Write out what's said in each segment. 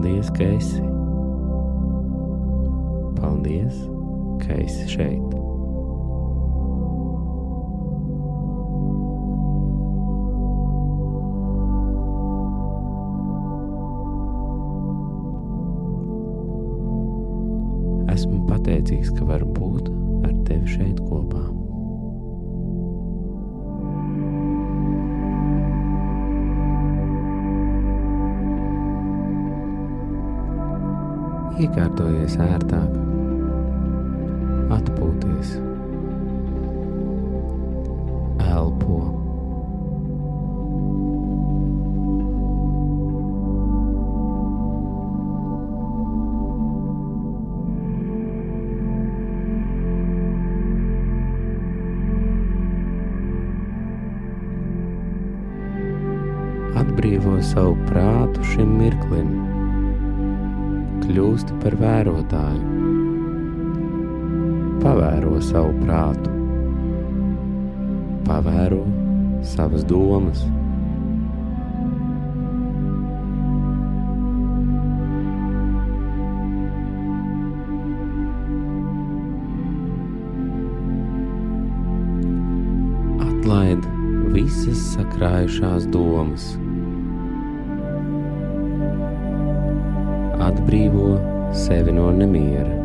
Paldies, ka esi. Paldies, ka esi šeit. Iekārtojies ērtāk, atpūties, elpo. Atbrīvo savu prātu šim mirklim kļūsti par vērotāju. Pavēro savu prātu, pavēro savas domas. Atlaid visas sakrājušās domas. Atbrīvo sevi no nemiera.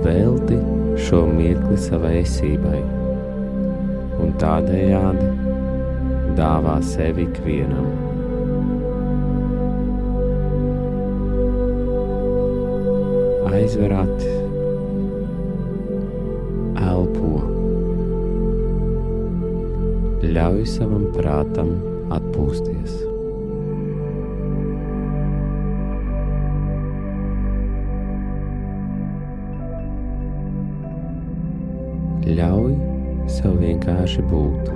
Velti šo mirkli savai esībai, un tādējādi dāvā sevi ikvienam. Aizver acis, elpo, ļauj savam prātam atpūsties. Ļauj sev vienkārši būt.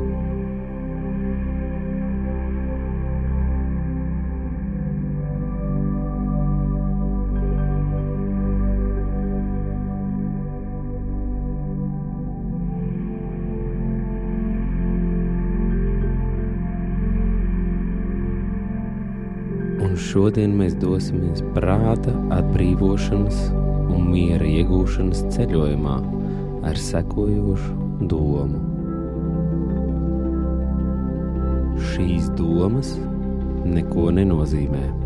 Un šodien mēs dosimies prāta atbrīvošanas un miera iegūšanas ceļojumā ar sekojošu domu. Šīs domas neko nenozīmē.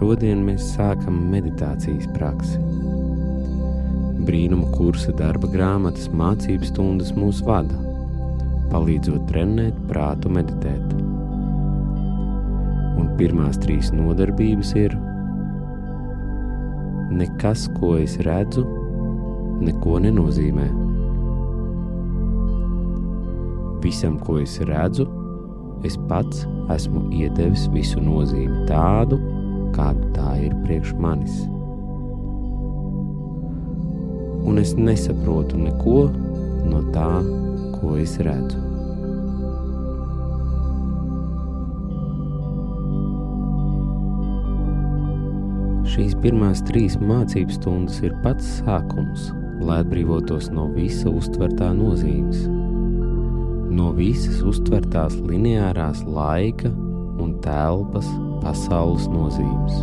Šodien mēs sākam meditācijas praksi. Brīnuma kursa darba grāmatas mācību stundas mūs vada, palīdzot trenēt prātu meditēt. Un pirmās trīs nodarbības ir: Nekas, ko es redzu, neko nenozīmē. Visam, ko es redzu, es pats esmu iedevis visu nozīmi tādu, kāda tā ir priekš manis. Un es nesaprotu neko no tā, ko es redzu. Šīs pirmās trīs mācību stundas ir pats sākums, lai atbrīvotos no visa uztvertā nozīmes, no visas uztvertās lineārās laika un telpas pasaules nozīmes.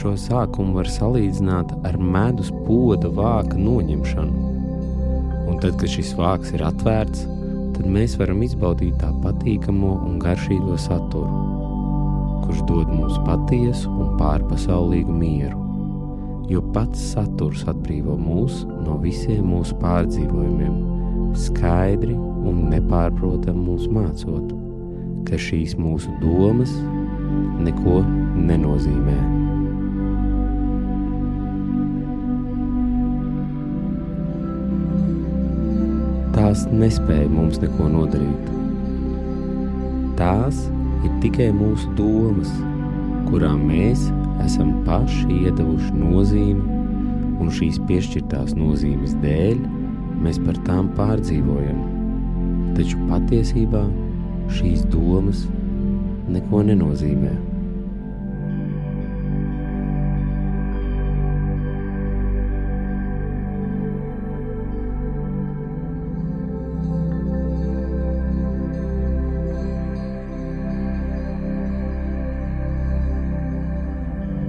Šo sākumu var salīdzināt ar medus poda vāka noņemšanu. Un tad, kad šis vāks ir atvērts, tad mēs varam izbaudīt tā patīkamo un garšīgo saturu, kurš dod mums patiesu un pārpasaulīgu mieru. Jo pats saturs atbrīvo mūs no visiem mūsu pārdzīvojumiem, skaidri un nepārprotami mums mācot, ka šīs mūsu domas neko nenozīmē. Tās nespēja mums neko nodarīt. Tās ir tikai mūsu domas, kurām mēs esam paši iedavuši nozīmi, un šīs piešķirtās nozīmes dēļ mēs par tām pārdzīvojam. Taču patiesībā šīs domas neko nenozīmē.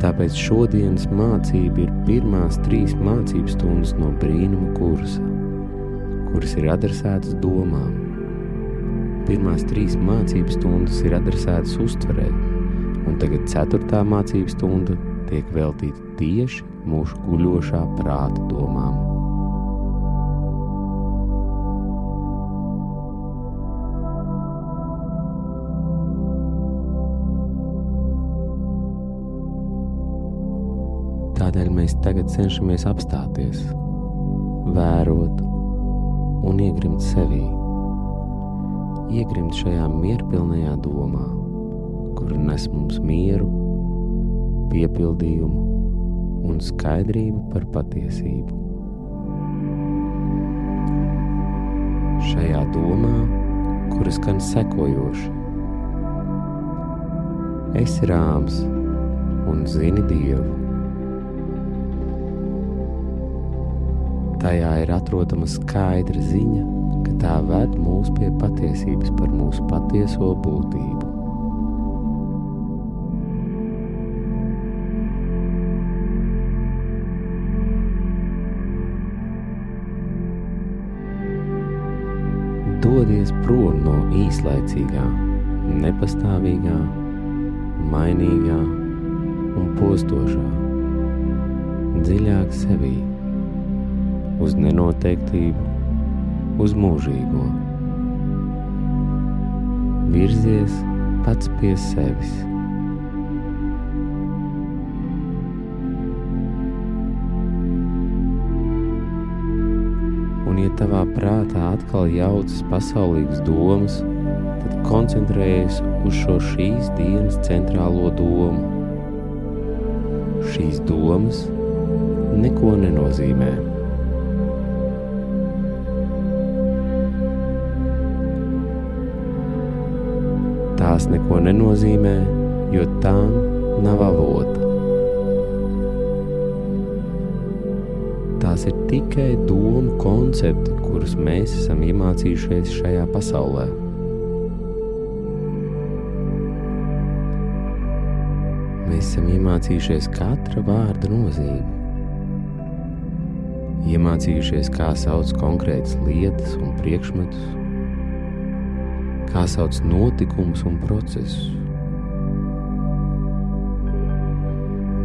Tāpēc šodienas mācība ir pirmās trīs mācības stundas no brīnuma kursa, kuras ir adresētas domām. Pirmās trīs mācības stundas ir adresētas uztverē, un tagad ceturtā mācības stunda tiek veltīta tieši mūsu guļošā prāta domām. Tādēļ mēs tagad cenšamies apstāties, vērot un iegrimt sevī. Iegrimt šajā mierpilnajā domā, kur nes mums mieru, piepildījumu un skaidrību par patiesību. Šajā domā, kuras skan sekojoši, esi rāms un zini Dievu Tajā ir atrodama skaidra ziņa, ka tā ved mūs pie patiesības par mūsu patieso būtību. Dodies prom no īslaicīgā, nepastāvīgā, mainīgā un postošā, dziļāk sevī uz nenoteiktību, uz mūžīgo. Virzies pats pie sevis. Un, ja tavā prātā atkal jaucas pasaulīgas domas, tad koncentrējies uz šo šīs dienas centrālo domu. Šīs domas neko nenozīmē. Tās neko nenozīmē, jo tām nav avota. Tās ir tikai domu koncepti, kurus mēs esam iemācījušies šajā pasaulē. Mēs esam iemācījušies katra vārda nozīmi. Iemācījušies, kā sauc konkrētas lietas un priekšmetus, kā sauc notikumus un procesus.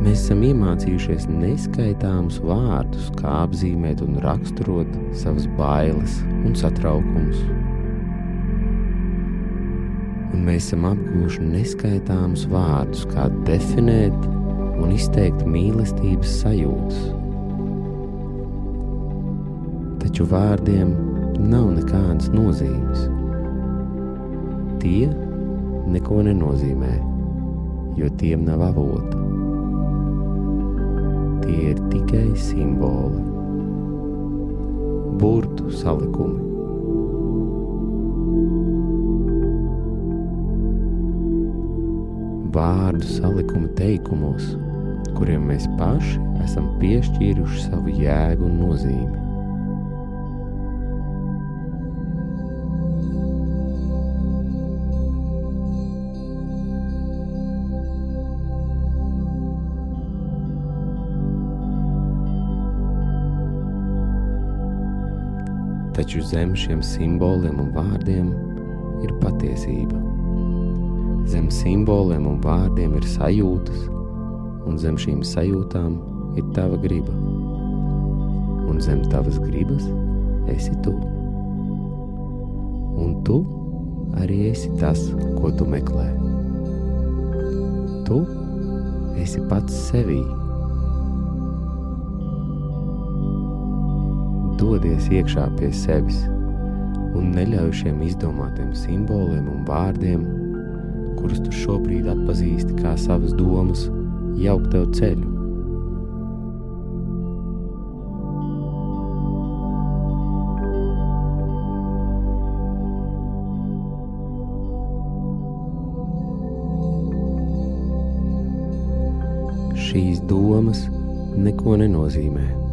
Mēs esam iemācījušies neskaitāmus vārdus, kā apzīmēt un raksturot savas bailes un satraukumus. Un mēs esam apguvuši neskaitāmus vārdus, kā definēt un izteikt mīlestības sajūtas. Taču vārdiem nav nekādas nozīmes tie neko nenozīmē, jo tiem nav avota. Tie ir tikai simboli, burtu salikumi. Vārdu salikuma teikumos, kuriem mēs paši esam piešķīruši savu jēgu un nozīmi. Taču zem šiem simboliem un vārdiem ir patiesība. Zem simboliem un vārdiem ir sajūtas, un zem šīm sajūtām ir tava griba. Un zem tavas gribas esi tu. Un tu arī esi tas, ko tu meklē. Tu esi pats sevī dodies iekšā pie sevis un neļauj šiem izdomātiem simboliem un vārdiem, kurus tu šobrīd atpazīsti kā savas domas, jaukt tev ceļu. Šīs domas neko nenozīmē.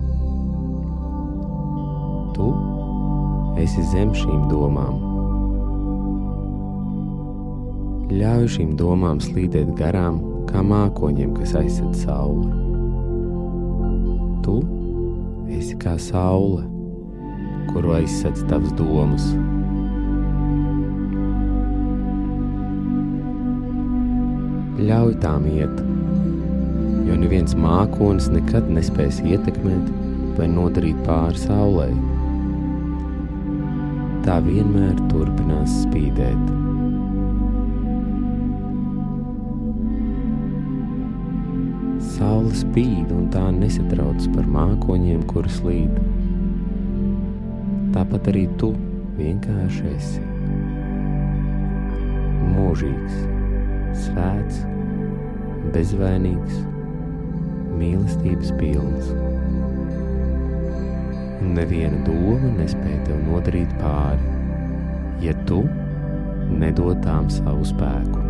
Esi zem šīm domām. Ļauj šīm domām slīdēt garām, kā mākoņiem, kas aizsardz sauli. Tu esi kā saule, kuru aizsardz tavas domas. Ļauj tām iet, jo neviens mākonis nekad nespēs ietekmēt vai nodarīt pāri saulē. Tā vienmēr turpinās spīdēt. Saula spīd un tā nesatrauc par mākoņiem, kurus līd. Tāpat arī tu vienkārši esi mūžīgs, svēts, bezvainīgs, mīlestības pilns. Un neviena doma nespēja tev nodarīt pāri, ja tu nedod tām savu spēku.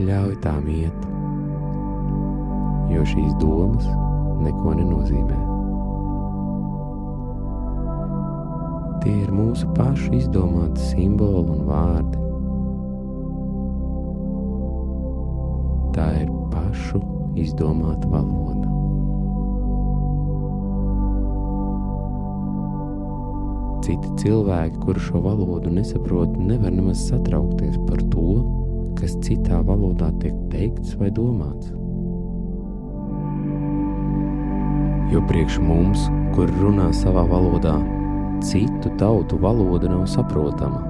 ļauj tām iet, jo šīs domas neko nenozīmē. Tie ir mūsu pašu izdomāti simboli un vārdi. Tā ir pašu izdomāta valoda. Citi cilvēki, kuri šo valodu nesaprot, nevar nemaz satraukties par to, kas citā valodā tiek teikts vai domāts. Jo priekš mums, kur runā savā valodā, citu tautu valoda nav saprotama.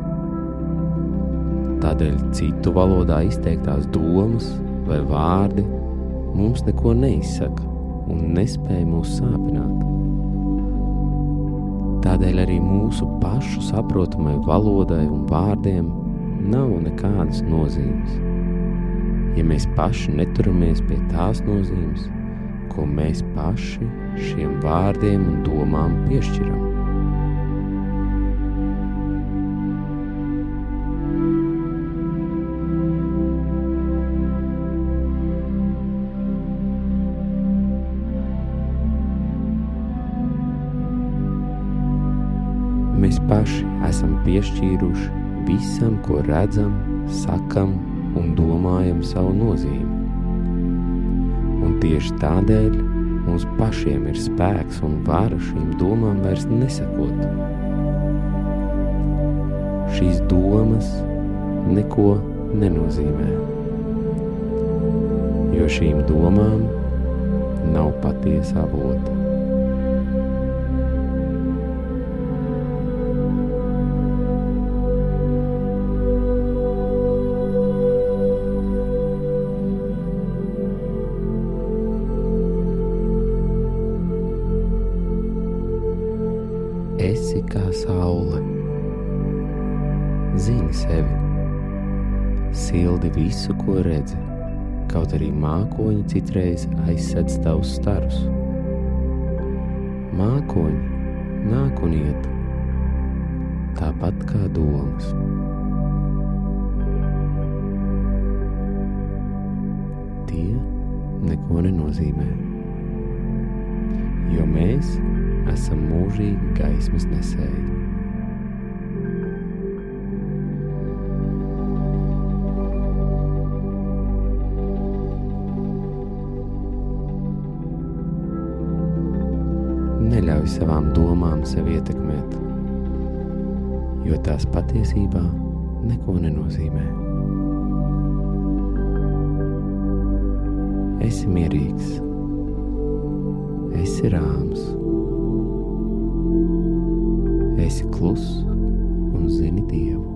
Tādēļ citu valodā izteiktās domas vai vārdi mums neko neizsaka un nespēja mūs sāpināt. Tādēļ arī mūsu pašu saprotamai valodai un vārdiem nav nekādas nozīmes. Ja mēs paši neturamies pie tās nozīmes, ko mēs paši šiem vārdiem un domām piešķiram. Paši esam piešķīruši visam, ko redzam, sakam un domājam savu nozīmi. Un tieši tādēļ mums pašiem ir spēks un vara šīm domām vairs nesakot. Šīs domas neko nenozīmē, jo šīm domām nav patiesa avota. Visu, ko redzi, kaut arī mākoņi citreiz aizsedz tavus starus. Mākoņi nāk un iet, tāpat kā domas. Tie neko nenozīmē, jo mēs esam mūžīgi gaismas nesēji. Neļauj savām domām sevi ietekmēt, jo tās patiesībā neko nenozīmē. Esi mierīgs, esi rāms esi kluss un zini Dievu.